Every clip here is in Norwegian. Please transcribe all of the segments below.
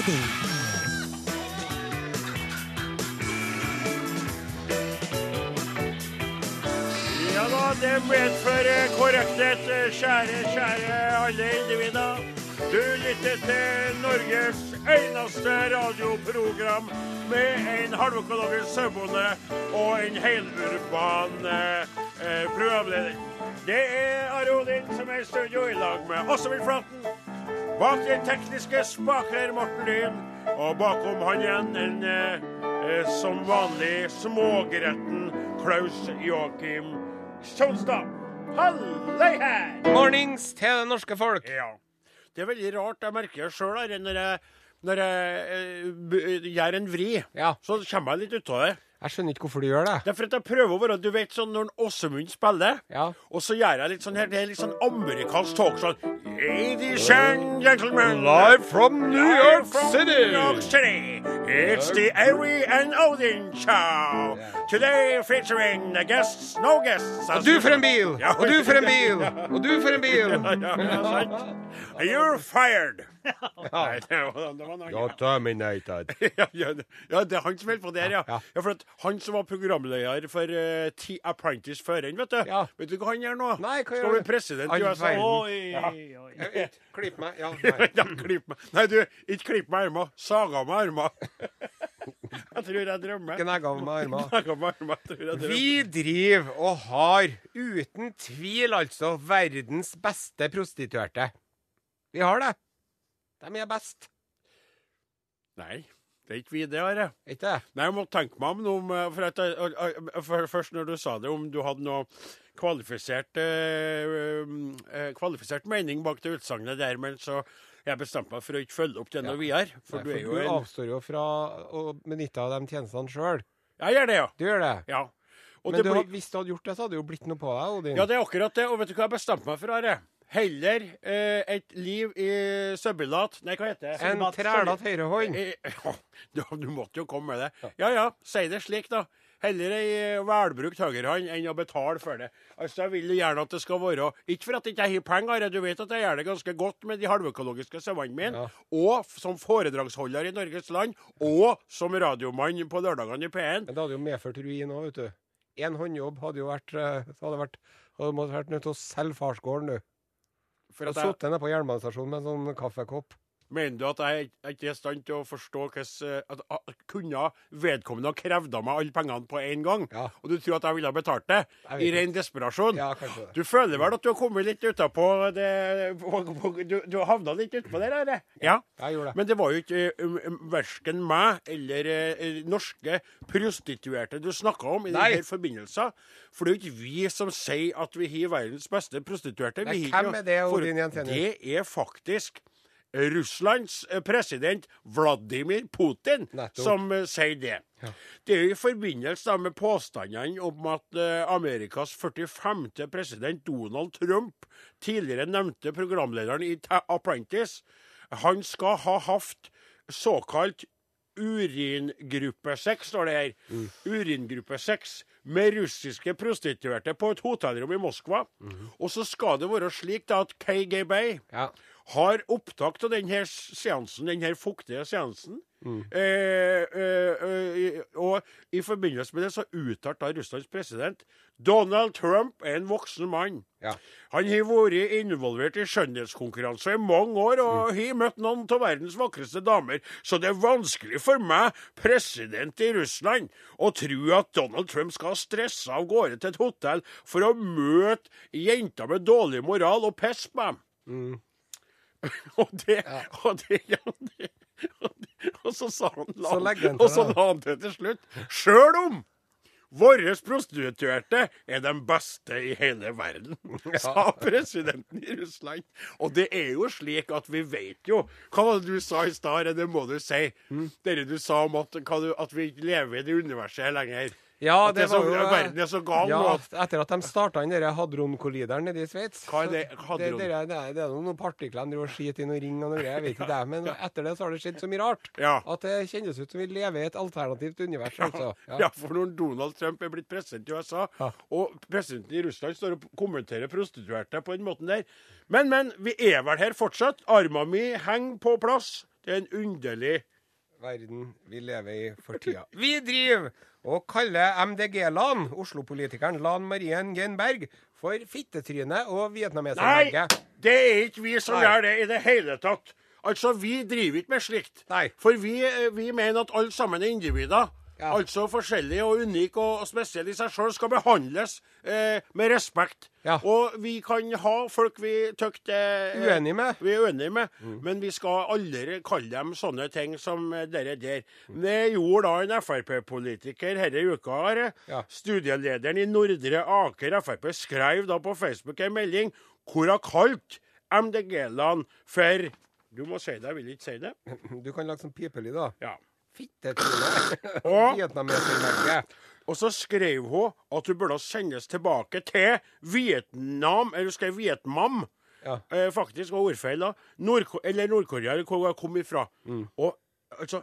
Odin. Ja da, det medfører korrekthet, kjære, kjære alle individer. Du lytter til Norges eneste radioprogram med en halvøkologisk sauebonde og en helurban eh, programleder. Det er Are Odin som er i studio i lag med Åse Flaten. Bak den tekniske spaker Morten Lyn, og bakom han igjen en eh, eh, som vanlig smågretten Klaus Joakim Kjolstad. Halløy her! Mornings til det norske folk. Ja. Det er veldig rart. Jeg merker det sjøl når jeg, når jeg eh, gjør en vri. Ja. Så kommer jeg litt ut av det. Jeg skjønner ikke hvorfor du gjør det. Det er for at jeg prøver å være Du vet sånn når en Åsemund spiller, Ja. og så gjør jeg litt sånn her Det er litt sånn amerikansk talk sånn Ladies and gentlemen Live from New York from City. New York City. It's the Ari and Odin show. Today featuring the guests, no guests. Og du for en bil! Og du for en bil! Og du for en bil! You're fired. Nei, det var, det var noe terminated. ja, ja, det- ja, det er han som holder på der, ja. Ja. ja. for at Han som var programleder for uh, T Apprentice før han, vet du. Ja. Vet du hva han gjør nå? Nei, hva Skal bli president i USA. Oi, oi. Klipp meg. Ja, nei. ja, klipp meg. Nei, du, ikke klipp meg armer. Saga meg armer. jeg tror jeg drømmer. Gnegga med drømmer. Vi driver og har, uten tvil altså, verdens beste prostituerte. Vi har det. De er best. Nei, det er ikke vi det, Are. Ikke det? Nei, jeg må tenke meg om noe eh, for, at, eh, for Først når du sa det, om du hadde noe kvalifisert eh, eh, Kvalifisert mening bak det utsagnet der, men så jeg bestemte meg for å ikke følge opp det noe videre. For Nei, du jo du en avstår jo fra å benytte av de tjenestene sjøl. Jeg gjør det, ja. Du gjør det. ja. Og Men det du, blir- hvis du hadde gjort det, så hadde det jo blitt noe på deg, Odin. Ja, det er akkurat det. Og vet du hva jeg bestemte meg for, Are? Heller eh, et liv i søbbelat Nei, hva heter det? En trælete høyrehånd. Eh, ja, du, du måtte jo komme med det. Ja ja, si det slik, da. Heller ei eh, velbrukt høyrehånd enn å betale for det. Altså, Jeg vil gjerne at det skal være Ikke for at jeg ikke har penger, du vet at jeg gjør det ganske godt med de halvøkologiske sauene mine. Ja. Og som foredragsholder i Norges land, og som radiomann på lørdagene i P1. Men det hadde jo medført ruin òg, vet du. En håndjobb hadde jo vært eh, hadde vært hadde vært nødt til å selge farsgården, du. For Og at jeg, sittet nede på jernbanestasjonen med en sånn kaffekopp. Mener du at jeg ikke er i stand til å forstå hvordan at, at, Kunne vedkommende ha krevd av meg alle pengene på en gang? Ja. Og du tror at jeg ville ha betalt det? I ren desperasjon? Ja, kanskje det. Du føler vel at du har kommet litt utapå det Du, du havna litt utpå der, eller? Ja. Jeg gjorde det. Men det var jo ikke um, um, verken meg eller eh, norske prostituerte du snakka om i denne forbindelsen. For det er jo ikke vi som sier at vi har verdens beste prostituerte. Nei, Vi hvem er det, Odin Jentenius? Det er faktisk Russlands eh, president Vladimir Putin Nettopp. som uh, sier det. Det er jo i forbindelse med påstandene om at uh, Amerikas 45. president Donald Trump, tidligere nevnte programlederen i Ta- Apprentice, han skal ha hatt såkalt uringruppe 6, står det her. Uringruppe 6 med russiske prostituerte på et hotellrom i Moskva. Og så skal det være slik da at KGB Ja. Har opptak av denne seansen, denne fuktige seansen. Eh, eh, eh, og i forbindelse med det så uttalte da Russlands president Donald Trump er en voksen mann. Ja. Han har vært involvert i skjønnhetskonkurranser i mange år og har møtt noen av verdens vakreste damer, så det er vanskelig for meg, president i Russland, å tro at Donald Trump skal stresse av gårde til et hotell for å møte jenter med dårlig moral og pisse på dem. og det, og det, ja, det og, det, og så sa han, la, Så han og så la han til til slutt. Sjøl om våre prostituerte er de beste i hele verden, sa presidenten i Russland. Og det er jo slik at vi vet jo Hva var det du sa i stad? Det må du si. Mm. Det du sa om at, du, at vi lever i det universet lenger. Ja, At det var så, jo, verden er så gal ja, nå. Etter at de starta den der hadronkollideren nede i Sveits. Hva er det? Hadron? Det, det, er- det er noen partikler de driver og skiter i noen ring og noe greier. Jeg vet ikke det. Men etter det så har det skjedd så mye rart. Ja. At det kjennes ut som vi lever i et alternativt univers. Altså. Ja. for når Donald Trump er blitt president i USA, Ja. og presidenten i Russland står og kommenterer prostituerte på den måten der Men, men, vi er vel her fortsatt. Arma mi henger på plass. Det er en underlig verden vi lever i for tida. Vi driver og kaller MDG-Lan, Oslo-politikeren Lan Marien Genberg, for fittetryne og Nei! vietnameserlegge. Det er ikke vi som Nei. gjør det i det hele tatt. Altså, vi driver ikke med slikt. Nei. For vi, eh, vi mener at alle sammen er individer. Ja. Altså forskjellig og unik og, og spesielle i seg sjøl skal behandles eh, med respekt. Ja. Og vi kan ha folk vi tykter eh, uenige med. Vi er uenige med, Mm. men vi skal aldri kalle dem sånne ting som eh, dere der. Det gjorde da en Frp-politiker denne uka. Ja. Studielederen i Nordre Aker Frp skrev da på Facebook en melding hvor hun kalte MDG-land for Du må si det, jeg vil ikke si det. Du kan lage sånn pipelyd, da. Ja. Fittetryne. Og, og så skrev hun at hun burde sendes tilbake til Vietnam, eller skrev Vietnam. Ja. Eh, faktisk var ordfeil da. Nord eller Nord-Korea, eller hvor hun kom ifra. Mm. Og altså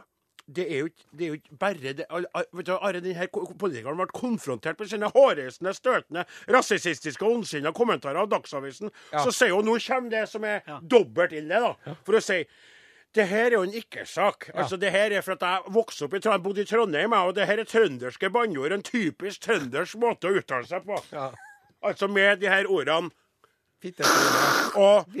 det er jo ikke, det er jo ikke bare det vet du, Are, denne politikeren ble konfrontert med sine hårreisende, støtende, rasistiske og ondsinna kommentarer av Dagsavisen. Ja. Så sier hun nå kommer det som er dobbelt ille, da. For å si det her er jo en ikke-sak. Altså, Det her er for at jeg vokste opp i Trondheim, bodde i Trondheim, og det her er trønderske banneord. En typisk trøndersk måte å uttale seg på. Ja. Altså med de her ordene. Og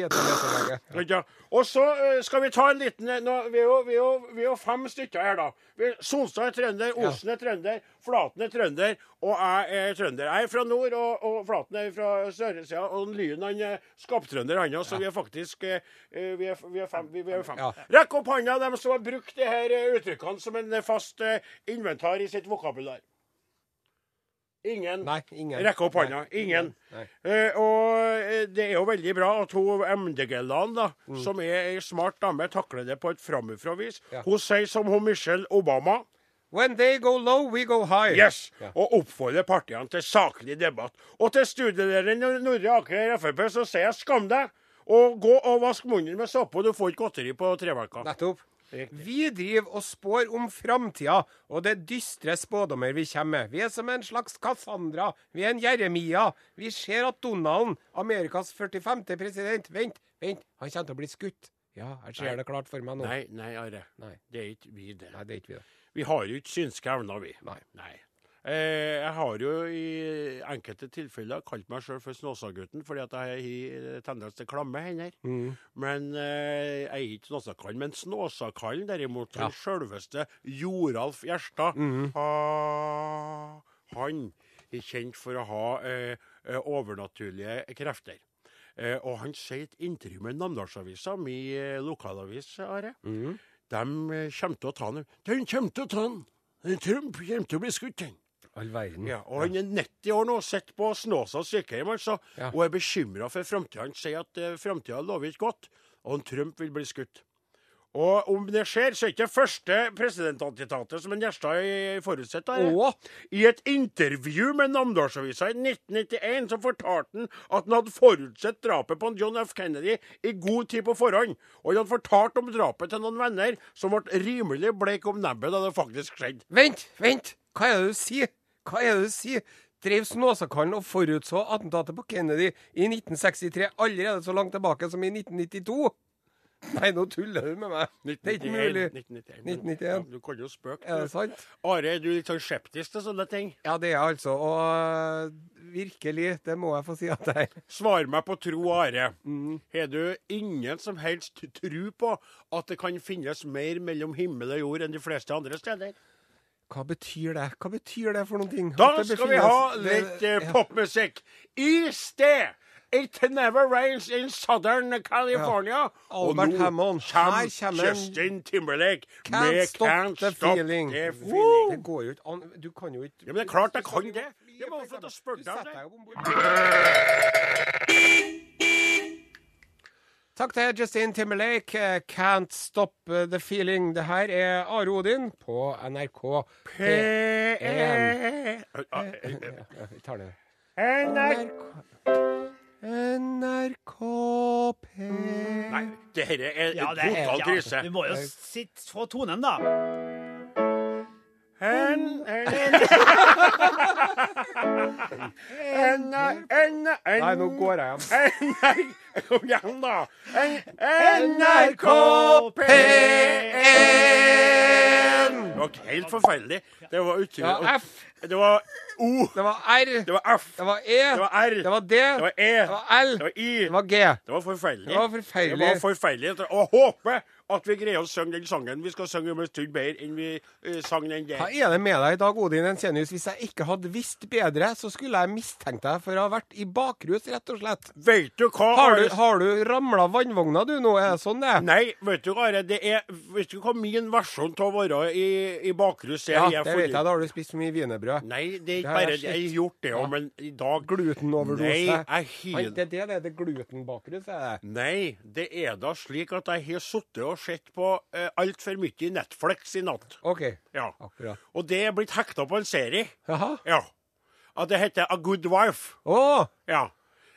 Ja. Og så eh, skal vi ta en liten eh, nå, vi, er jo, vi, er jo, vi er jo fem stykker her, da. Solstad Sonstad er trønder, Osen er trønder, Flaten er trønder, og jeg er trønder. Jeg er fra nord, og, og Flaten er fra søresida, og Lyn han er skaptrønder, han òg, så vi er faktisk eh, vi, er, vi er fem. Vi, vi fem. Ja. Rekk opp hånda, dem som har brukt de her uttrykkene som en fast inventar i sitt vokabular. Ingen. Nei, ingen. Rekk opp hånda. Ingen. Nei. Eh, og eh, det er jo veldig bra at hun MDG-land, da, Mm. som er ei smart dame, takler det på et framifrå vis. Ja. Hun sier som hun Michelle Obama. When they go low, we go high. Yes! Ja. Og oppfordrer partiene til saklig debatt. Og til studielederen Nordre Aker Frp så sier jeg skam deg! Og gå og vask munnen med såpe, du får ikke godteri på tre uker. Nettopp. Riktig. Vi driver og spår om framtida, og det er dystre spådommer vi kommer med. Vi er som en slags Cassandra. Vi er en Jeremia. Vi ser at Donald, Amerikas 45. president Vent, vent, han kommer til å bli skutt. Ja, jeg ser Nei. det klart for meg nå. Nei, nei, Are. Nei. Det er ikke vi, det. Nei, det er ikke vi, det. Vi har jo ikke synske evner, vi. Nei. Nei. Eh, jeg har jo i enkelte tilfeller kalt meg sjøl for Snåsagutten, fordi at jeg har tendens til klamme hender. Mm. Men eh, jeg er ikke Snåsakallen. Men Snåsakallen derimot, Ja. den sjølveste Joralf Gjerstad, mm. ha, han er kjent for å ha eh, eh, overnaturlige krefter. Eh, og han sier i et intervju med Namdalsavisa, min lokalavis, Are. mm. De kommer til å ta han. Den kommer til å ta han! Trump kommer til å bli skutt, den. All verden. Ja, og han er 90 år nå, sitter på Snåsa sykehjem altså, Ja. og er bekymra for framtida. Han sier at uh, framtida lover ikke godt, og Trump vil bli skutt. Og om det skjer, så er ikke det første presidentantitatet som en Gjerstad forutsetter. forutsett. I et intervju med Namdalsavisa i 1991 så fortalte han at han hadde forutsett drapet på John F. Kennedy i god tid på forhånd. Og han hadde fortalt om drapet til noen venner som ble rimelig bleike om nebbet da det faktisk skjedde. Vent, vent! Hva er det du sier? Hva er det du sier? Drev Snåsakallen og forutså attentatet på Kennedy i 1963 allerede så langt tilbake som i 1992? Nei, nå tuller du med meg. Det er ikke mulig. 1991. 1991. Ja, du kan jo spøke. Er det sant? Are, er du litt sånn skeptisk til sånne ting? Ja, det er jeg altså. Og uh, virkelig, det må jeg få si at jeg er. Svar meg på tro, Are. Mm. Har du ingen som helst tro på at det kan finnes mer mellom himmel og jord enn de fleste andre steder? Hva betyr det? Hva betyr det for noen ting? Da skal vi ha litt uh, popmusikk. I sted! It never rains in Southern California. Ja. Albert Hammond. Her kommer Justin Timberlake Can't med stop Can't the feeling. the Feeling. Det går jo ikke an Du kan jo ikke Ja, men det er klart jeg kan det. Jeg må få til å spørre deg om det. deg opp om bord. Takk til Justin Timberlake. eh, 'Can't Stop The Feeling'. Det her er Are Odin på NRK P1. P1 vi tar det. NRK NRK P... Nei, dette er Ja, en det er, total ja, du vi må jo sitte få tonen, da. En- en- en- en Nei, nå går jeg hjem. kom igjen, da. NRK P1! Det var helt forferdelig. Det var Det var F, Det var O. det var R, Det var F. det var E, Det var R. det var D, Det var E. det var L, Det var I. det var G. Det var forferdelig. Det var Det forferdelig. var forferdelig. Og håper at vi greier å synge den sangen vi skal synge om en stund bedre enn vi uh, sang den Hva er det med deg i dag, Odin Ensenius? Hvis jeg ikke hadde visst bedre, så skulle jeg mistenkt deg for å ha vært i bakrus, rett og slett. Vet du hva? Har du, har du ramla vannvogna du nå? Er det sånn det er? Nei, vet du Are, det er Vet du hva min versjon av å være i, i bakrus er? Ja, Jeg det vet jeg. Da har du spist så mye wienerbrød. Nei, det er ikke bare det. Jeg har gjort det òg, Ja. men i dag Glutenoverdose. Nei, jeg Nei, det er det det er. Det er glutenbakrus, er det. Nei, det er da slik at jeg har sittet og sett på uh, altfor mye Netflix i natt. OK. Ja. Akkurat. Og det er blitt hekta på en serie. Jaha. Ja. At det heter A Good Wife. Å! Ja.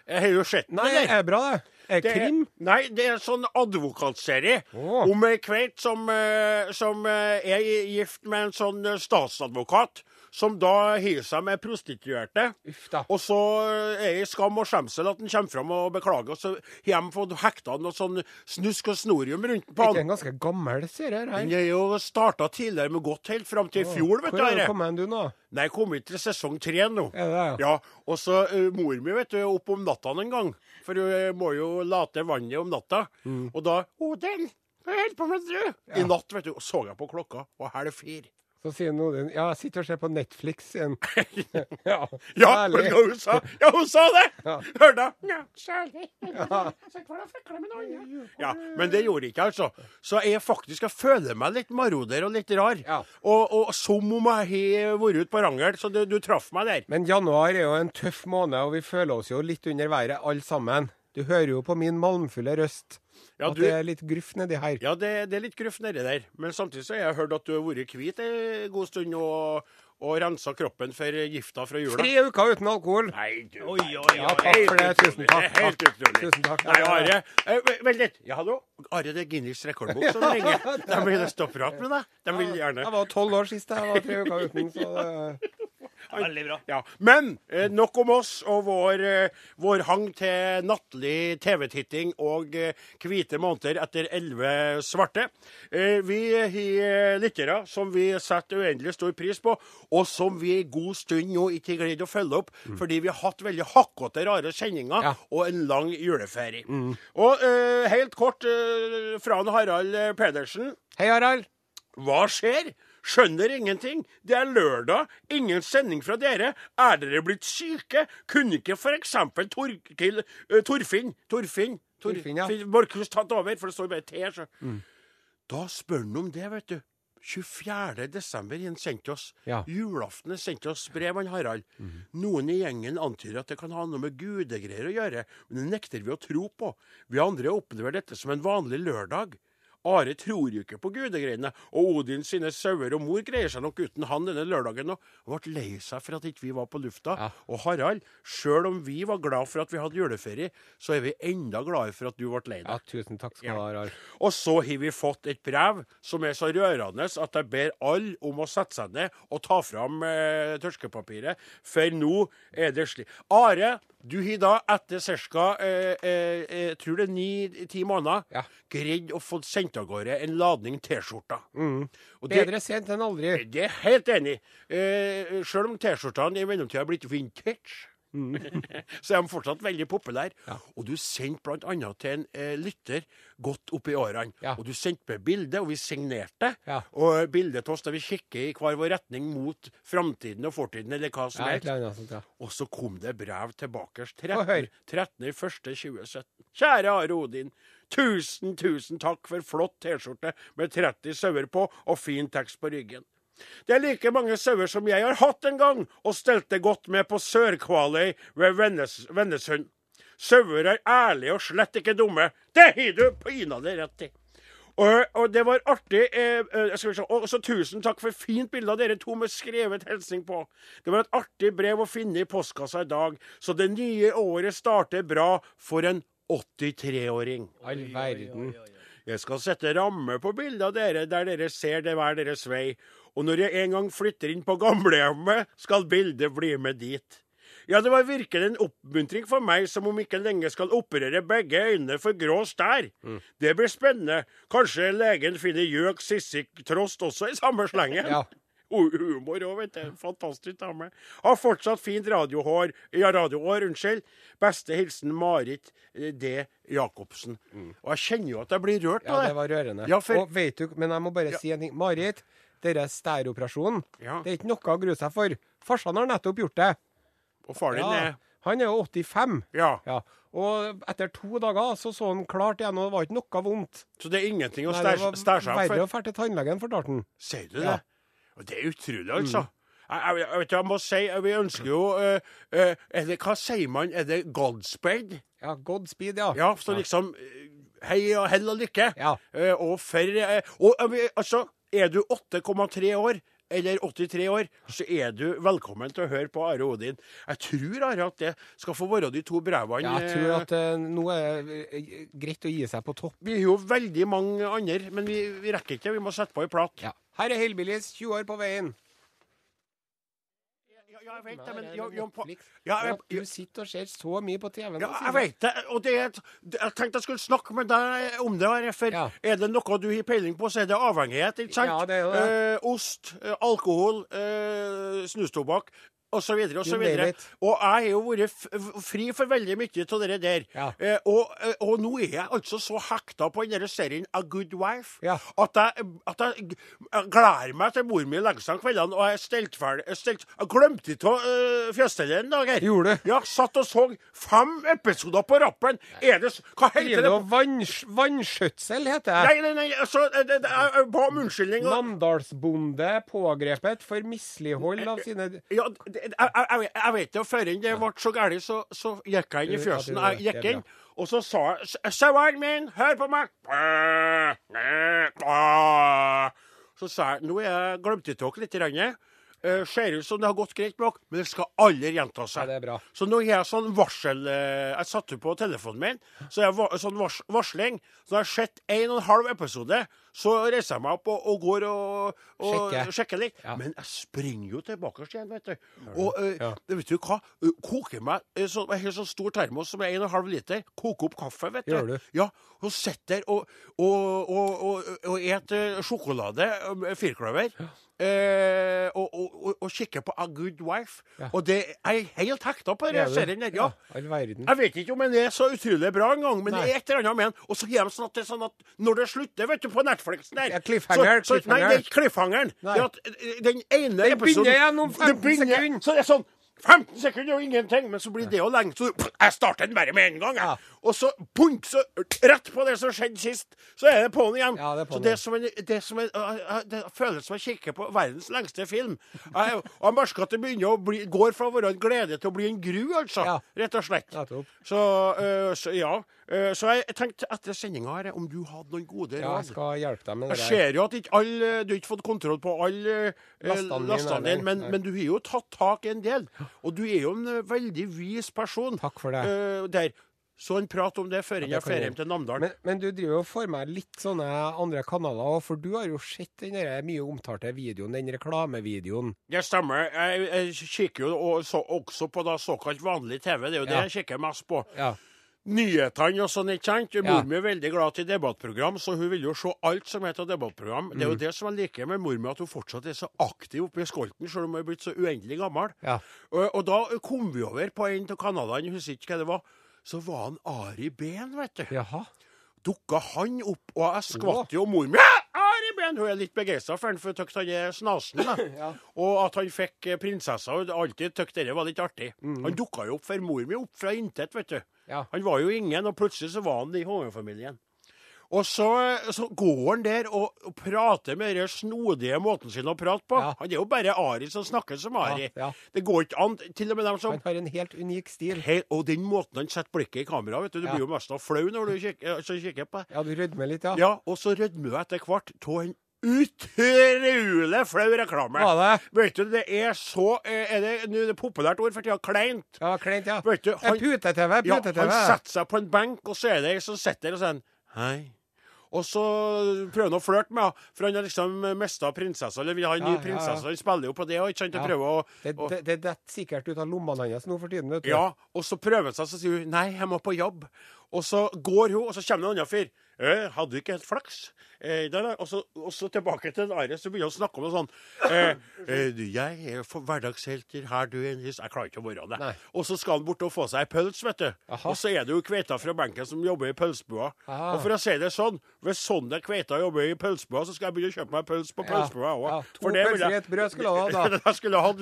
Jeg har jo sett den. Nei, eller? er bra, det? Er det Det er- krim? Nei, det er en sånn advokatserie Å. om ei kveit som, eh, som eh, er gift med en sånn eh, statsadvokat, som da hiver seg med prostituerte. Uff da. Og så eh, er det i skam og skjemsel at han kommer fram og beklager, og så har de fått hekta noe sånn snusk og snorium rundt på han. ikke en ganske gammel serie her? Den er jo starta tidligere, men gått helt fram til i fjor, vet Hvor du. du Are. kommet du nå? Nei, jeg kom hit til sesong tre nå. Er det ja? Ja, og så uh, mor mi, vet du, opp om natta en gang. For hun eh, må jo late vannet om natta. Mm. Og da Odin, hva holder på med du? I natt, vet du, så jeg på klokka, og halv fire. Så sier noen Ja, jeg sitter og ser på Netflix igjen. ja, Ja, du hva hun sa? Ja, hun sa det! Ja. Hørte jeg? Ja, særlig. Ja, men det gjorde ikke altså. Så jeg faktisk jeg føler meg litt maroder og litt rar. Ja. Og, og som om jeg har vært ute på Rangel, så du, du traff meg der. Men januar er jo en tøff måned, og vi føler oss jo litt under været alle sammen. Du hører jo på min malmfulle røst Ja, at du- det er litt gruff nedi her. Ja, det, det er litt gruff nedi der. Men samtidig så har jeg hørt at du har vært hvit en god stund og, og rensa kroppen for gifta fra jula. Tre uker uten alkohol. Nei, du Oi, oi, Ja, takk for det. Tusen takk. Det Helt utrolig. Tusen takk. Nei, Are eh, Vent litt. Ja, hallo? Are, det er Guinness rekordbok som ringer. De vil og prate med deg. De vil gjerne Jeg var tolv år sist jeg var tre uker uten, så det Veldig bra. Ja, Men eh, nok om oss og vår, eh, vår hang til nattlig TV-titting og eh, hvite måneder etter elleve svarte. Eh, vi har lyttere som vi setter uendelig stor pris på, og som vi en god stund nå ikke har greid å følge opp, fordi vi har hatt veldig hakkete, rare sendinger Ja. og en lang juleferie. Og eh, helt kort fra Harald Pedersen. Hei, Harald. Hva skjer? Skjønner ingenting. Det er lørdag, ingen sending fra dere. Er dere blitt syke? Kunne ikke f.eks. Torkil uh, Torfinn Torfinn Torfinn, ja. Borchhus tatt over? For det står bare T. Så. Da spør han om det, vet du. 24. desember han sendt oss. Ja. Julaften sendte oss brev, han Harald. Noen i gjengen antyder at det kan ha noe med gudegreier å gjøre, men det nekter vi å tro på. Vi andre opplever dette som en vanlig lørdag. Are tror jo ikke på gudegreiene, og Odin sine sauer og mor greier seg nok uten han denne lørdagen, og ble lei seg for at ikke vi var på lufta. Ja. Og Harald, sjøl om vi var glad for at vi hadde juleferie, så er vi enda gladere for at du ble lei deg. Ja, tusen takk skal du ha, Harald. Og så har vi fått et brev som er så rørende at jeg ber alle om å sette seg ned og ta fram eh, tørskepapiret, for nå er det slik. Are, du har da etter ca. Eh, eh, tror det er ni-ti måneder Ja. greid å få sendt av gårde en ladning T-skjorter. Mm. Bedre sent enn aldri. det er helt enig. Eh, Sjøl om T-skjortene i mellomtida har blitt vintage, så er de fortsatt veldig populære. Ja. Og du sendte bl.a. til en eh, lytter godt opp i årene. Ja. Og du sendte med bilde, og vi signerte. Ja. Og bildet av oss der vi kikker i hver vår retning mot framtiden og fortiden, eller hva som helst. Og så kom det brev tilbake. Få høre. 13. 13.1.2017. Kjære Are Odin. Tusen, tusen takk for flott T-skjorte med 30 sauer på og fin tekst på ryggen. Det er like mange sauer som jeg har hatt en gang, og stelte godt med på Sør-Kvaløy ved Vennes, Vennesund. Sauer er ærlige og slett ikke dumme. Det har du pinadø rett i. Og, og det var artig. Eh, eh, se, og så Tusen takk for fint bilde av dere to med skrevet hilsning på. Det var et artig brev å finne i postkassa i dag, så det nye året starter bra for en 83-åring. All verden. Jeg skal sette ramme på bildet av dere der dere ser det hver deres vei. Og når jeg en gang flytter inn på gamlehjemmet, skal bildet bli med dit. Ja, det var virkelig en oppmuntring for meg, som om ikke lenge skal operere begge øynene for grå stær. Det blir spennende. Kanskje legen finner gjøk, sissik, trost også i samme slengen. Ja. Humor òg, vet du. Fantastisk dame. Har fortsatt fint radiohår. Ja, radiohår, unnskyld. Beste hilsen Marit eh, D. Jacobsen. Og jeg kjenner jo at jeg blir rørt Ja, av det det. var rørende. Ja, for- Og vet du, men jeg må bare si en ting. Marit, denne stæroperasjonen, Ja. det er ikke noe å grue seg for. Farsan har nettopp gjort det. Og far din er Han er jo 85. Ja. Ja. Og etter to dager så så han klart igjen, og det var ikke noe vondt. Så det er ingenting å Nei, det stæsje stæsje var av verre å dra til tannlegen, fortalte han. Sier du det? Og det er utrolig, altså. Jeg, jeg, jeg, vet, jeg må si, vi ønsker jo uh, uh, det, Hva sier man? Er det Godspeed? Ja, Godspeed, ja. Ja, så liksom Hei og hell og lykke. Ja. Uh, og for Og altså, er du 8,3 år eller 83 år, så er du velkommen til å høre på Are Odin. Jeg tror Are at det skal få være de to brevene. Ja, jeg tror at uh, nå er det eh, greit å gi seg på topp. Vi har jo veldig mange andre, men vi, vi rekker ikke. Vi må sette på ei plat. Ja. Her er Hillbillies, 20 år på veien. Ja, jeg vet det, men jo, ja, på, ja, jeg, du sitter og ser så mye på TV. nå, Ja, jeg vet det. Og det er jeg tenkte jeg skulle snakke med deg om det. For Ja. er det noe du har peiling på, så er det avhengighet. ikke sant? Ja, det er det. Eh, ost, eh, alkohol, eh, snustobakk osv. videre, og så videre. Og jeg har jo vært fri for veldig mye av det der. Ja. Eh, og, eh, og nå er jeg altså så hekta på den serien A Good Wife Ja. at, jeg, at jeg, jeg gleder meg til mor mi legger seg om kveldene. Og jeg stelt ferdig stelt, jeg glemte ikke uh, fjøsstellet en dag her. Gjorde du? Ja, satt og så fem episoder på rappen. Er det Hva heter det? det? og vanns- Vannskjøtsel heter det. Nei, nei, nei, altså, det, det, jeg ba om unnskyldning. Namdalsbonde pågrepet for mislighold av sine Ja, det, jeg, jeg, vet det, før det ble så galt, så, så gikk jeg inn i fjøsen. Jeg gikk inn, og så sa jeg "S- Saueren min, hør på meg! Så sa jeg nå er jeg glemt i tåk litt. Grann. Eh, ser ut som det har gått greit med dere, men det skal aldri gjenta Ja, seg. bra. Så nå har jeg sånn varsel eh, Jeg satte på telefonen min, så jeg var, sånn vars, varsling. Så jeg har sett en og en halv episode, så reiser jeg meg opp og, og går og, og Sjekker. sjekker litt. Ja. Men jeg springer jo tilbake igjen, vet du. Og Ja. vet du hva? Eh, Koker meg eh, så, en helt sånn stor termos som er 1,5 liter. Koker opp kaffe, vet du. Gjør du? Ja, og sitter og, og, og, og, og et sjokolade, firkløver. firkløver. Eh, og, og, og, kikker på A Good Wife. Ja. Og det er helt hekta på den serien der. Ja. All. Jeg vet ikke om den er så utrolig bra engang, men Nei. det er et eller annet med den. Og så gjør de sånn at det er sånn at når det slutter, vet du, på Netflixen der Ja, cliffhanger, så, så, Nei, det er ikke cliffhangeren. Det er at eh, den ene Den episoden begynner igjen om 15 sekunder. Så det er sånn 15 sekunder og ingenting, men så blir det jo lenge. Så jeg starter den bare med en gang. Jeg. Og så punkt, så rett på det som skjedde sist, så er det på'n igjen. Ja, det på så det, som en, det, som en, det føles som å kikke på verdens lengste film. Jeg, og jeg merker at det begynner å bli, går fra å være en glede til å bli en gru, altså. Ja. Rett og slett. Så, øh, så ja. Så jeg tenkte etter sendinga her om du hadde noen gode Ja, jeg skal hjelpe deg med det der. ser jo at ikke all, du har ikke fått kontroll på alle Lastene dine, men, men du har jo tatt tak i en del. Og du er jo en eh, veldig vis person Takk for det. Uh, der. Så en prat om det før Ja, jeg det drar hjem til Namdalen. Men, men du driver jo for meg litt sånne andre kanaler òg, for du har jo sett den mye omtalte videoen, den reklamevideoen. Det stemmer. Jeg, jeg kikker jo også på da såkalt vanlig TV. Det er jo det jeg kikker mest på. Ja. Nyhetene og sånn, ikke sant? Ja. Mor mi er veldig glad til debattprogram, så hun vil jo se alt som heter debattprogram. Det er jo Mm. det som jeg liker med mor mi, at hun fortsatt er så aktiv oppe i skolten, selv om hun er blitt så uendelig gammel. Ja. Og, og da kom vi over på en av kanalene, jeg husker ikke hva det var. Så var han Ari Behn, vet du. Jaha. Dukka han opp, og jeg skvatt jo mor mi. Ja, Hun er litt begeistra for han, for hun han er snasen. Ja. Og at han fikk eh, prinsessa. og alltid syntes det var litt artig. Mm. Han dukka jo opp for mor mi, opp fra intet, vet du. Ja. Han var jo ingen, og plutselig så var han i Hoven-familien. Og så, så går han der og, og prater med den snodige måten sin å prate på. Ja. Han er jo bare Ari som snakker som Ari. Ja, ja. Det går ikke an. Til og med dem som Han har en helt unik stil. Hei, Og den måten han setter blikket i kamera vet du, Du Ja. blir jo mest flau når du kikker, så kikker på det. Ja, du rødmer litt, ja. Ja, og så rødmer du etter hvert av en utrolig flau reklame. Ja, det? Vet du, det er så eh, Er det, er det populært ord for tida? Kleint. Ja, kleint, ja. Vet du, han, Pute-TV, pute-TV. han setter seg på en benk, og så er det ei som sitter der og sier Hei. Og så prøver han å flørte med henne, for han har liksom mista prinsessa, eller vil ha en ny Ja, ja. prinsesse. Han spiller jo på det òg, ikke sant? Ja. å Det, det, det detter sikkert ut av lommene hans nå for tiden. vet du. Ja, og så prøver han seg, så sier hun nei, jeg må på jobb. Og så går hun, og så kommer det en annen fyr. Eh, hadde du ikke helt flaks? Eh, og, så, tilbake til Are, så begynner han å snakke om det sånn. Eh, du, jeg er hverdagshelter, her, du er en his Jeg klarer ikke å være det. Og så skal han bort og få seg ei pøls, vet du. Og så er det jo kveita fra benken som jobber i pølsebua. Og for å si det sånn, hvis sånne kveita jobber i pølsebua, så skal jeg begynne å kjøpe meg pøls på pølsebua òg. ja, to pølser i et brød skulle du ha, da. skulle hatt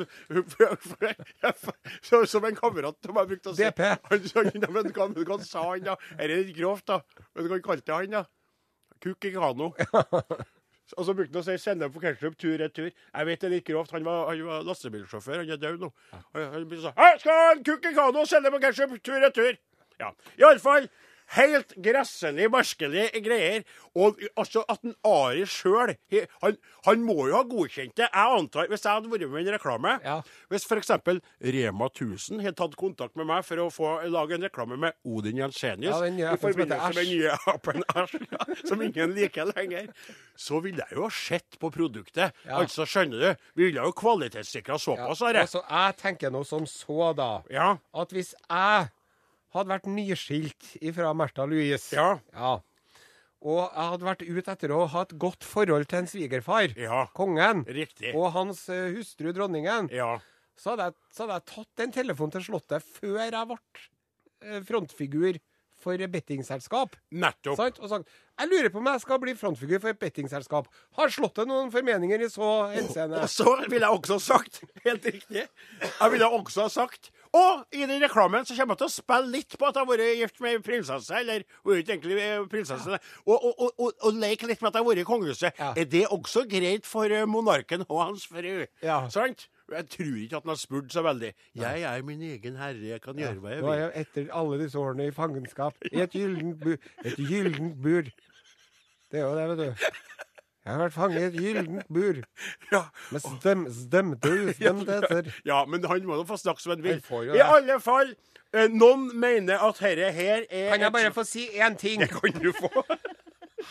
Som en kamerat som jeg brukte å si. DP. Han, men hva, men sa han, da? Er litt grovt, da? Men hva kalte han, da? Kukk i kano. Og så brukte han å si 'sennep på ketsjup tur-retur'. Jeg vet det er litt grovt. Han var, han var lastebilsjåfør. Han er død nå. Han, han begynte sånn 'Jeg skal ha en kukk i kano, sennep på ketsjup tur-retur'. Ja. Iallfall helt gresselig, merkelige greier. Og altså at en Ari sjøl han, han må jo ha godkjent det. Jeg antar, Hvis jeg hadde vært med i en reklame Ja. Hvis f.eks. Rema 1000 hadde tatt kontakt med meg for å få lage en reklame med Odin Jensenius Ja, nye i forbindelse med den nye apen Æsj, ja, som ingen liker lenger, så ville jeg jo ha sett på produktet. Ja. Altså, skjønner du? Vi ville jo kvalitetssikra såpass, Are. altså, jeg tenker nå som så, da, Ja. at hvis jeg hadde vært nyskilt ifra Märtha Louise Ja. Ja. Og jeg hadde vært ute etter å ha et godt forhold til en svigerfar, Ja. kongen, Riktig. og hans eh, hustru, dronningen, Ja. så hadde, jeg, så hadde jeg tatt en telefon til Slottet før jeg ble eh, frontfigur for bettingselskap. Nettopp. Sant? Og sagt jeg lurer på om jeg skal bli frontfigur for et bettingselskap. Har Slottet noen formeninger i så henseende? Og så ville jeg også sagt, helt riktig Jeg ville også ha sagt Og i den reklamen så kommer jeg til å spille litt på at jeg har vært gift med prinsesse. Eller hun er ikke egentlig eh, prinsesse. Og, og, og, og, og leke litt med at jeg har vært i kongehuset. Ja. Er det også greit for eh, monarken og hans fru? Ja. Sant? Jeg tror ikke at han har spurt så veldig. Jeg er min egen herre, jeg kan gjøre hva jeg vil. Nå er jeg etter alle disse årene i fangenskap i et gyllent bur. Et gyllent bur. Det er jo det, vet du. Jeg har vært fanget i et gyllent bur Ja. med stem, stemte ustemtheter. ja, men han må nå få snakke som han vil. I alle fall, eh, noen mener at herre her er Kan jeg bare få si én ting? Det kan du få.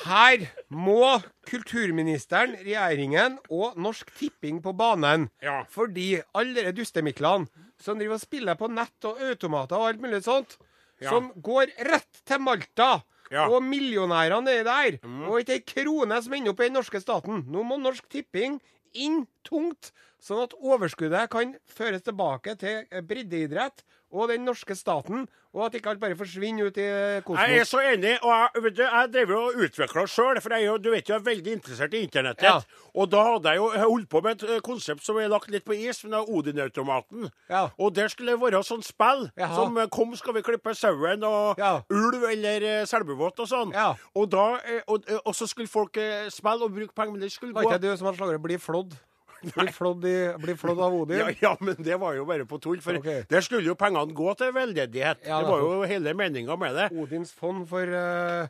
Her må kulturministeren, regjeringen og Norsk Tipping på banen. Ja. Fordi alle de dustemiklene som driver og spiller på nett og automater og alt mulig sånt, Ja. som går rett til Malta. Ja. Mm. Og millionærene er der. Og ikke ei krone som ender opp i den norske staten. Nå må Norsk Tipping inn tungt, sånn at overskuddet kan føres tilbake til eh, breddeidrett og den norske staten, og at ikke alt bare forsvinner ut i kosmos. Jeg er så enig, og jeg, du, jeg driver og utvikler sjøl, for jeg, du vet jo, jeg er veldig interessert i internettet. Ja. Og da hadde jeg jo holdt på med et eh, konsept som er lagt litt på is, men det er Odin-automaten. Ja. Og der skulle det være sånn spill Jaha. som eh, Kom, skal vi klippe sauen, og Ja. ulv eller selbuvåt og sånn. Og, da, eh, og, eh, og så skulle folk eh, spille og bruke penger, men det skulle gå Var ikke det du som hadde slagordet 'bli flådd'? Bli flådd, av Odin? ja, ja, men det var jo bare på tull. For okay. der skulle jo pengene gå til veldedighet. Ja, det var jo hele meninga med det. Odins fond for uh...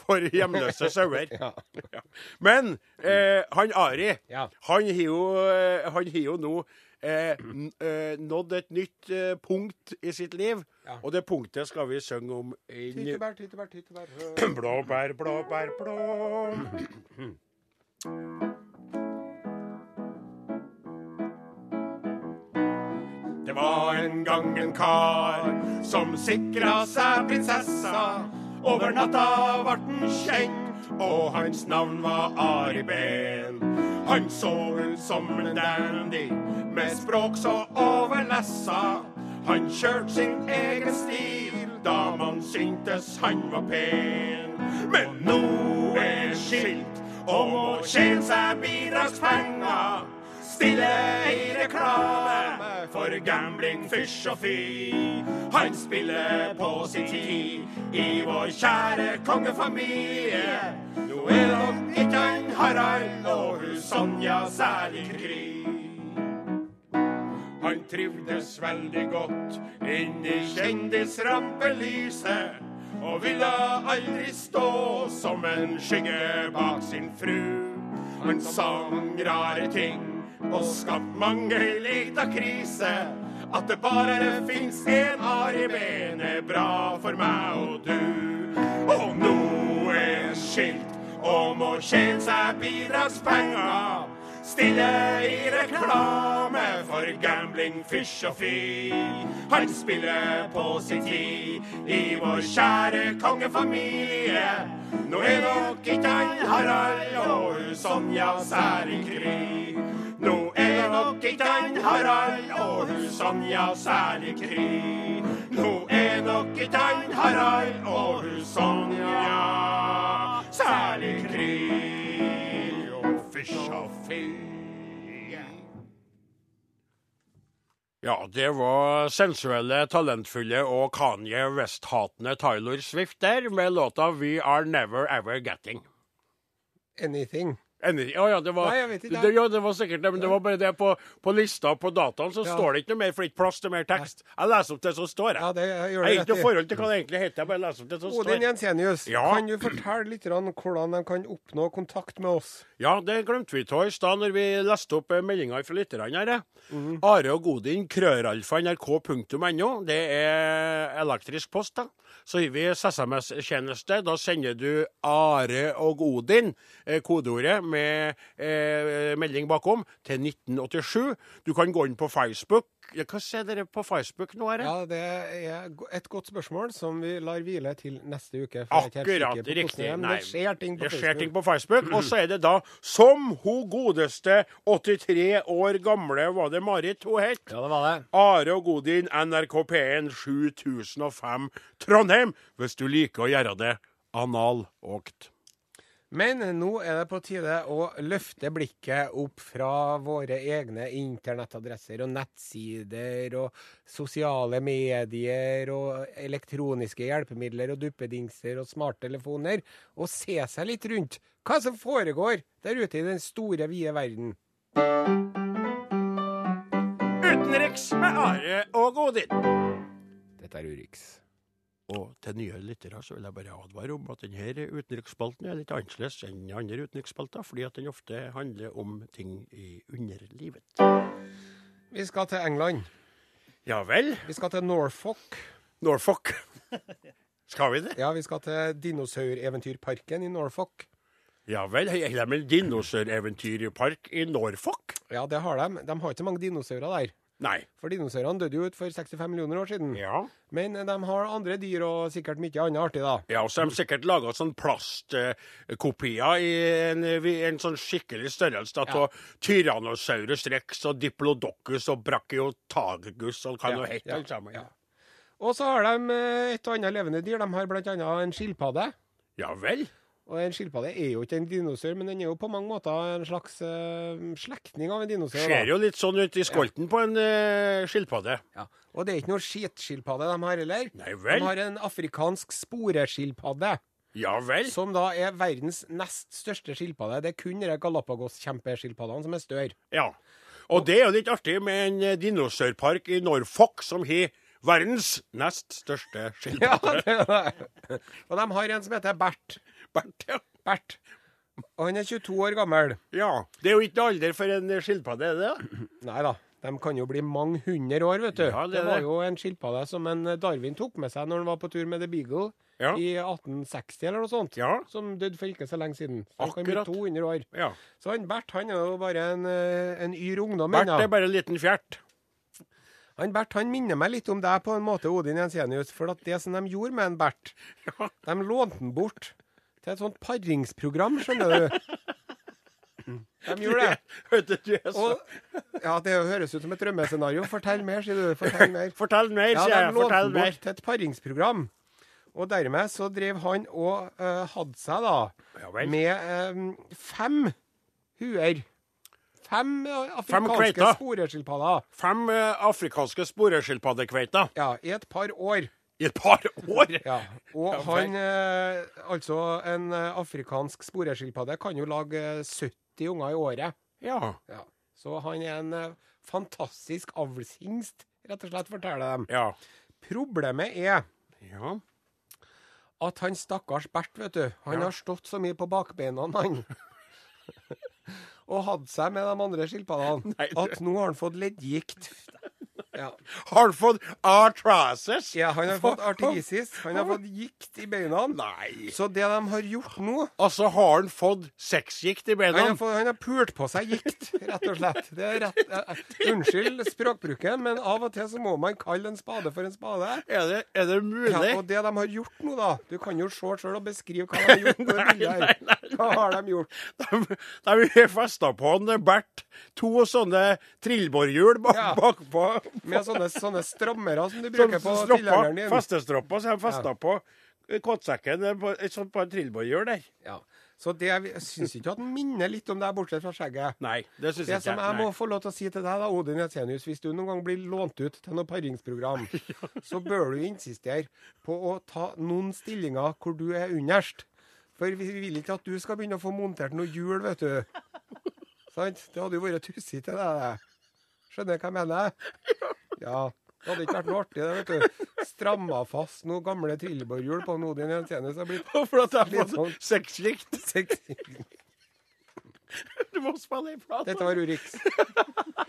For hjemløse sauer. Ja. Men eh, han Ari, Ja. han har jo, eh, han har jo nå eh, eh, nådd et nytt eh, punkt i sitt liv. Ja. Og det punktet skal vi synge om i Tyttebær, tyttebær, tyttebær. Blåbær, blåbær, blå. Det var en gang en kar som sikra seg prinsessa. Over natta vart han kjent, og hans navn var Ari Ben. Han så ut som en dandy, med språk så overlessa. Han kjørte sin egen stil, da man syntes han var pen. Men nå er skilt og må tjene seg bidragspenger. Stille i reklame for gambling, fysj og fy. Han spiller på sin tid i vår kjære kongefamilie. Nå er nok ikke han Harald og hun Sonja særlig kry. Han trivdes veldig godt inn i kjendisrampelyset. Og ville aldri stå som en skygge bak sin fru. Han sang rare ting og skapt mange lita krise. At det bare fins én Ari Behn er bra for meg og du. Og nå er skilt og må tjene seg bidragspenger. Stille i reklame for gambling, fysj og fy. Han spiller på sin tid i vår kjære kongefamilie. Nå er nok ikke han Harald og Sonja særlig han Harald og hun Sonja særlig kry. Nå er nok han Harald og hun Sonja særlig kry. Og fysj og fy. Ja, det var sensuelle, talentfulle og Kanye West-hatende Tyler Swift der, med låta We Are Never Ever Getting. Anything. Enig? Ja, ja, det var, Nei, ikke. Det, ja, det var sikkert det, men det var bare det på, på lista på dataen, så Ja. står det ikke noe mer, for det er ikke plass til mer tekst. Jeg leser opp det som står, jeg. Ja, det gjør jeg har ikke noe forhold til hva det egentlig heter, jeg bare leser opp det som Odin står. Jensenius, Ja. kan du fortelle litt hvordan de kan oppnå kontakt med oss? Ja, det glemte vi av i stad når vi leste opp meldinga fra lytterne her. eh. Mhm. Are og Godin, krøralfa, nrk.no. Det er elektrisk post, da. Så gir vi SMS-tjeneste. Da sender du Are og Godin, eh, kodeordet med eh, melding bakom, til 1987. Du kan gå inn på Facebook. Hva ser dere på Facebook nå, Are? Ja, det er et godt spørsmål som vi lar hvile til neste uke. for jeg er ikke Akkurat riktig. Nei, det skjer ting på det Facebook. ting på Facebook. Og så er det da, som hun godeste 83 år gamle, var det Marit hun het? Ja, det var det. Are og Godin, NRK P1 7005 Trondheim, hvis du liker å gjøre det analågt. Men nå er det på tide å løfte blikket opp fra våre egne internettadresser og nettsider og sosiale medier og elektroniske hjelpemidler og duppedingser og smarttelefoner, og se seg litt rundt hva som foregår der ute i den store, vide verden. Utenriks med Are og Godin. Dette er Urix. Og til nye lyttere så vil jeg bare advare om at denne utenriksspalten er litt annerledes enn andre utenriksspalter, fordi at den ofte handler om ting i underlivet. Vi skal til England. Ja vel. Vi skal til Norfolk. Norfolk. Skal vi det? Ja, vi skal til dinosaureventyrparken i Norfolk. Ja vel. Har de en dinosaureventyrpark i Norfolk? Ja, det har de. De har ikke mange dinosaurer der. Nei. For dinosaurene døde jo ut for 65 millioner år siden. Ja. Men de har andre dyr og sikkert mye annet artig, da. Ja, og så har de sikkert laga sånn plastkopier i en, en sånn skikkelig størrelse av Ja. Tyrannosaurus rex og Diplodocus og Brachiotagus og hva Ja, nå heter ja, sammen. ja. Og så har de eh, et og annet levende dyr. De har bl.a. en skilpadde. ja vel? Og en skilpadde er jo ikke en dinosaur, men den er jo på mange måter en slags uh, slektning av en dinosaur. Ser jo litt sånn ut i skolten på en uh, skilpadde. Ja. Og det er ikke noe skitskilpadde de har heller. Nei vel. De har en afrikansk sporeskilpadde, Ja vel? som da er verdens nest største skilpadde. Det er kun de Galapagos-kjempeskilpaddene som er større. Ja. Og det er jo litt artig med en eh, dinosaurpark i Norfolk som har verdens nest største Ja, det er det. Og de har en som heter Bert. Bert, ja. Bert. Og han er 22 år gammel. ja. Det er jo ikke alder for en skilpadde, er det? Nei da, de kan jo bli mange hundre år, vet du. Ja, det det, var det. jo en skilpadde som en Darwin tok med seg når han var på tur med The Beagle Ja. i 1860 eller noe sånt. Ja. Som døde for ikke så lenge siden. Så han kan bli Akkurat. 200 år. ja. Så han Bert han er jo bare en, eh, en yr ungdom Bert er bare en liten fjert. Han Bert han minner meg litt om deg på en måte, Odin Jensenius. For det som de gjorde med en Bert, de lånte den bort til et sånt paringsprogram, skjønner du. De gjorde det. Vet du, Og, ja, det høres ut som et drømmescenario. Fortell mer, sier du. Fortell mer. Fortell mer, sier jeg. Ja, De den bort til et paringsprogram. Og dermed så drev han og uh, hadde seg da Ja med eh, fem huer. Fem eh, afrikanske sporeskilpadder. Fem uh, afrikanske sporeskilpaddekveiter Ja, i et par år. I et par år. Ja, Og han, eh, altså en eh, afrikansk sporeskilpadde kan jo lage eh, 70 unger i året. Ja. Ja. Så han er en eh, fantastisk avlshingst, rett og slett, forteller de. Ja. Problemet er ja. at han stakkars Bert, vet du, han har stått så mye på bakbeina, han. og hatt seg med de andre skilpaddene at nå har han fått leddgikt. Ja. Har han fått arthrosis? Ja, han har fått artrisis. Han har fått gikt i beina. Nei. Så det de har gjort nå Altså, har han fått sexgikt i han beina? har, fått, han har pult på seg gikt, rett og slett. Det rett, uh, unnskyld språkbruken, men av og til så må man kalle en spade for en spade. Er det, er det mulig? Ja, og det de har gjort nå, da Du kan jo se sjøl og beskrive hva de har gjort. nei, nei, nei. Hva har de gjort? De, de festa på en Bert to sånne trillbårhjul bak, Ja. bakpå. Med sånne, sånne strammere som du bruker på tilhengeren din. Festestropper som de festa på eh, på, et sånt på en trillbårhjul der. Ja. Så det, jeg syns ikke at den minner litt om deg, bortsett fra skjegget. Nei, det syns Det jeg som jeg må få lov til å si til deg, da, Odin Jensenius, hvis du noen gang blir lånt ut til noe paringsprogram, så bør du insistere på å ta noen stillinger hvor du er underst. For vi vil ikke at du skal begynne å få montert noe hjul, vet du. Sant? Det hadde jo vært tussig til deg, det. Skjønner du hva jeg mener? Ja. Det hadde ikke vært noe artig, det, vet du. Stramma fast noen gamle trillebårhjul på en Odin Jensenius. Har blitt For at jeg har Litt fått sånn- sexy. Du må spille i plata. Dette var Urix.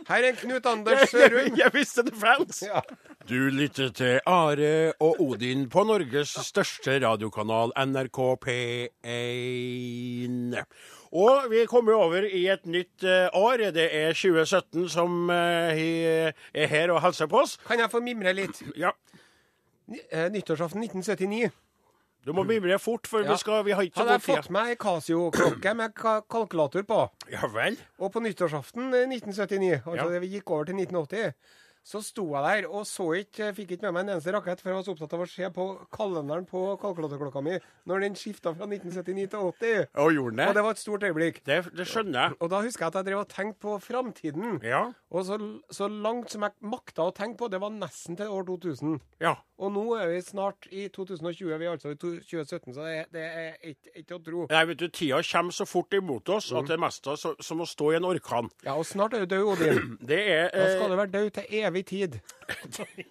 Her er Knut Anders Sørum. Jeg visste det fantes. Ja. Du lytter til Are og Odin på Norges største radiokanal, NRK P1. Og vi kommer over i et nytt eh, år. Det er 2017 som eh, er her og hilser på oss. Kan jeg få mimre litt? Ja, eh, Nyttårsaften 1979. Du må mimre fort, for Ja. vi, skal, vi har ikke så Hadde jeg god tid. fått meg Casio-klokke med kalkulator på, Ja vel? og på nyttårsaften eh, 1979, altså Ja. det vi gikk over til 1980, så sto jeg der og så ikke, fikk ikke med meg en eneste rakett, for jeg var så opptatt av å se på kalenderen på kalkulatorklokka mi når den skifta fra 1979 til 80. Og gjorde Og den det? det var et stort øyeblikk. Det, det skjønner jeg. Og da husker jeg at jeg drev og tenkte på framtiden. Ja. Og så, så langt som jeg makta å tenke på, det var nesten til år 2000. Ja. Og nå er vi snart i 2020, vi er altså i 2017, så det er, det er ikke, å tro. Nei, vet du, Tida kommer så fort imot oss Mm. at det meste er så, som å stå i en orkan. Ja, og snart er du død, Odin. Det er Da eh, skal du være død til evig tid.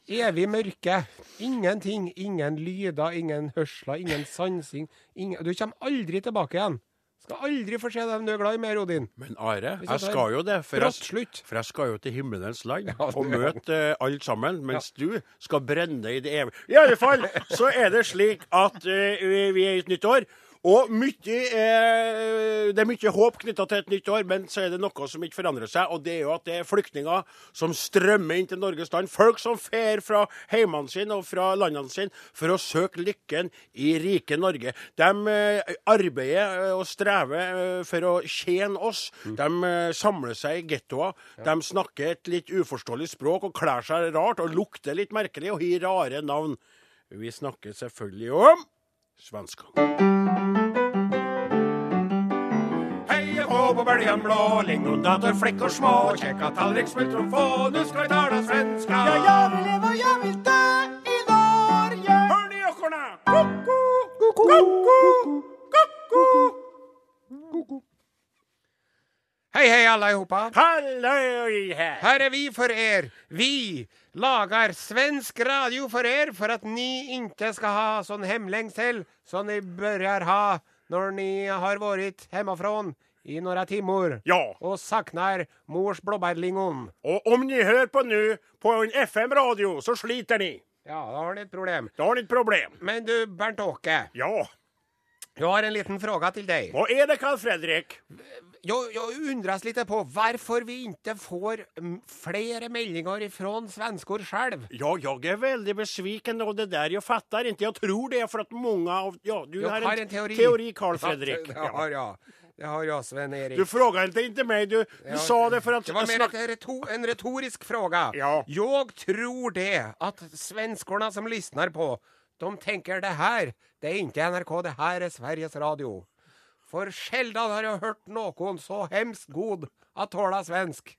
Evig mørke. Ingenting. Ingen lyder, ingen hørsler, ingen sansing. Ingen, du kommer aldri tilbake igjen. Skal aldri få se dem du er glad i mer, Odin. Men Are, jeg skal jo det. For jeg, for jeg skal jo til himmelens land Ja, og møte uh, alle sammen, mens du skal brenne i det evige. I alle fall så er det slik at uh, vi, vi er i et nytt år. Og mye, eh, det er mye håp knytta til et nytt år, men så er det noe som ikke forandrer seg. Og det er jo at det er flyktninger som strømmer inn til Norges land. Folk som fer fra heimene sine og fra landene sine for å søke lykken i rike Norge. De eh, arbeider eh, og strever eh, for å tjene oss. De eh, samler seg i gettoer. De snakker et litt uforståelig språk og kler seg rart og lukter litt merkelig og har rare navn. Vi snakker selvfølgelig om svenskene. Heia på på bøljan blå, lingondator, flickor små, kjekka tallrik, smultron få, nu ska vi tala svenska. Ja, jag vill leva, jag vill dö i Norge. Hør de jokkorna! Hei, hei allihopa. Halløy her! Her er vi for er. Vi lager svensk radio for er for at ni inte skal ha sånn hemlengsel som ni börjar ha når ni har vært hemifrån i några timmar Ja, och saknar mors blåbärlingon. og om ni hører på nå på en FM-radio, så sliter ni. Ja, da har ni et problem. Da har ni et problem. Men du, Bernt-Åke, Ja, Jeg har en liten fråga til deg. hva er det, Carl Fredrik? Jag, jag undras lite på varför vi inte får flere meldinger fra svensker selv. Ja, jeg er veldig besviken Og det der. Jeg fatter ikke. Jeg tror det er for at mange av... Ja, du har har en, en teori. teori, Carl Fredrik. Ja, det har jag. Det har jag, Sven-Erik. Du frågade inte mig, du, du Ja, sa det för att... Det var mer snack- retor, en retorisk fråga. Ja. Jag tror det att svenskorna som lyssnar på, de tänker det här, det är inte NRK, det här är Sveriges Radio. För sällan har jeg hørt noen så hemskt god at tåla svensk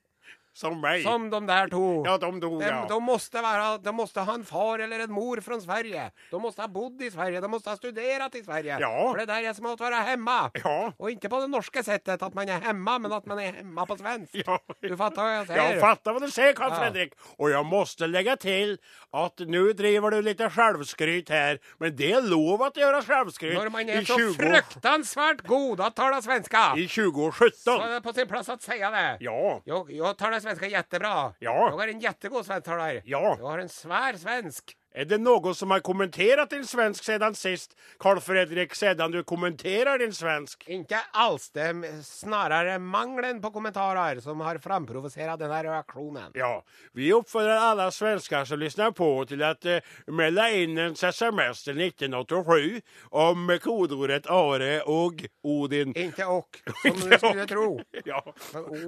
Som meg. som de där to. Ja, de dog, de, ja. de, måste vara, de måste ha en far eller en mor från Sverige. De måste ha bott i Sverige, de måste ha studerat i Sverige. Ja. For det där är som att vara hemma. Ja. Och inte på det norska sättet att man är hemma, men att man är hemma på svensk. Ja. Du fattar vad jag säger? Jag fattar vad du säger, Karl. Fredrik. Och jag måste lägga till att nu driver du lite självskryt här. Men det är lov att göra självskryt När man är så 20, fruktansvärt god att tala svenska i så 2017. är det på sin plats att säga det. Ja. Jag, jag talar svenska jättebra. Ja. Jag har en jättegod svensktalare. Ja. Jag har en svär svensk. Er det noen som har kommentert din svensk siden sist, Carl Fredrik, siden du kommenterer din svensk? Inte alls. Det är snarare manglen på kommentarer som har framprovocerat den här reaktionen. Ja, vi oppfordrer alle svensker som lyssnar på, til å uh, melde inn en SMS til 1987 om kodeordet Are og Odin. Inte och, som du skulle tro. Ja.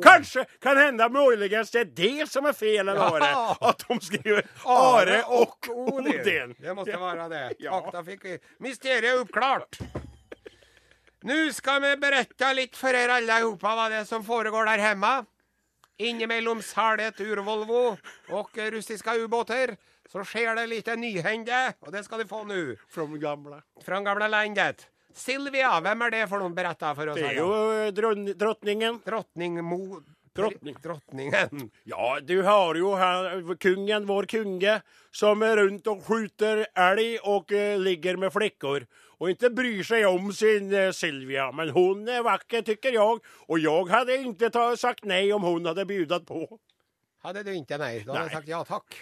Kanskje, kan hende, muligens det er det som er felen, Are. At de skriver Are og Odin. Odin. Det måtte være det. Takk, da fikk vi mysteriet oppklart. Nå skal vi berette litt for dere er sammen hva det er som foregår der hjemme. Innimellom salet Urvolvo og russiske ubåter. så skjer det lite nyhende, og det skal de få nå. From gamla. från gamle landet. Silvia, hvem er det for noen beretter for oss. Det er jo eh, dron- drottningen. Drottning Mo... Drottning. Drottningen. Ja, du har jo her, kungen, vår kunge, som er rundt og skjuter elg og uh, ligger med flikker. Og ikke bryr seg om sin uh, Silvia. Men hun er vakker, tykker jeg. Og jeg hadde ikke sagt nei om hun hadde bjudat på. Hadde du ikke nei, da hadde jeg sagt ja takk.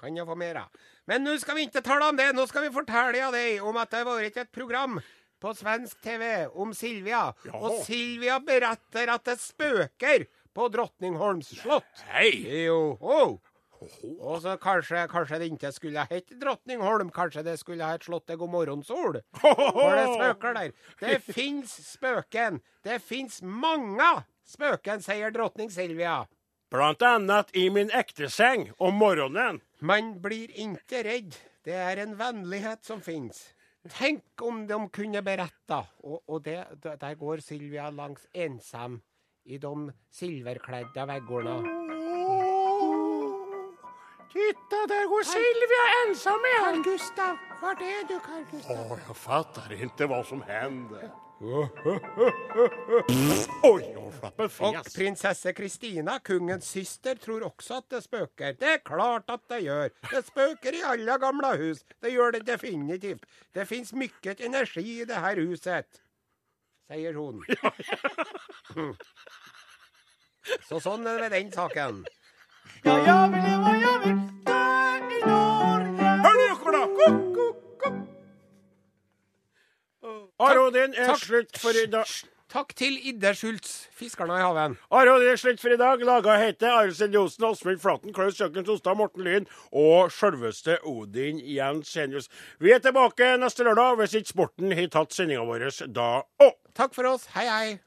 Kan jeg få mera? Men nå skal vi ikke tale om det, Nå skal vi fortelle deg om at det har vært et program på svensk TV om Silvia. Ja. Og Silvia beretter at det spöker på Drottningholms slott. Hei! Jo, oh. Og så kanskje, kanskje det ikke skulle ha hett Drottningholm, kanskje det skulle ha hett slottet God morgonsol. For det spøker der. Det fins spøken. Det fins mange spøken, sier drottning Silvia. Blant annet i min ekteseng om morgenen. Man blir ikke redd. Det er en vennlighet som fins. Tenk om de kunne beretta. Og, og det, der går Silvia langs ensam i de silverkledde veggene. Titta, der går Silvia ensam Carl igjen. Gustav, var det du Carl Gustav? Åh, jag fattar inte vad som hender. Oj, jag slapp Och prinsesse prinsessa Kristina, kungens syster, tror også at det spøker. Det er klart at det gjør. Det spøker i alle gamle hus. Det gjør det definitivt. Det fins mye energi i det her huset. Säger Ja, ja. Så sånn er det med den saken. Ja, ja vill leva, ja vill dö i Norge. Hør dere, da! Kuk, kuk, kuk. Are Odin er Takk. slutt for i dag. Takk til Idde Schultz, fiskerne i haven. Er slutt for i dag. Laga heter Arnstein Johnsen, Åsmund Flaten, Klaus Jøkken Tostad, Morten Lyn og sjølveste Odin Jensenius. Vi er tilbake neste lørdag hvis ikke sporten har tatt sendinga vår da òg. Takk for oss. Hei, hei.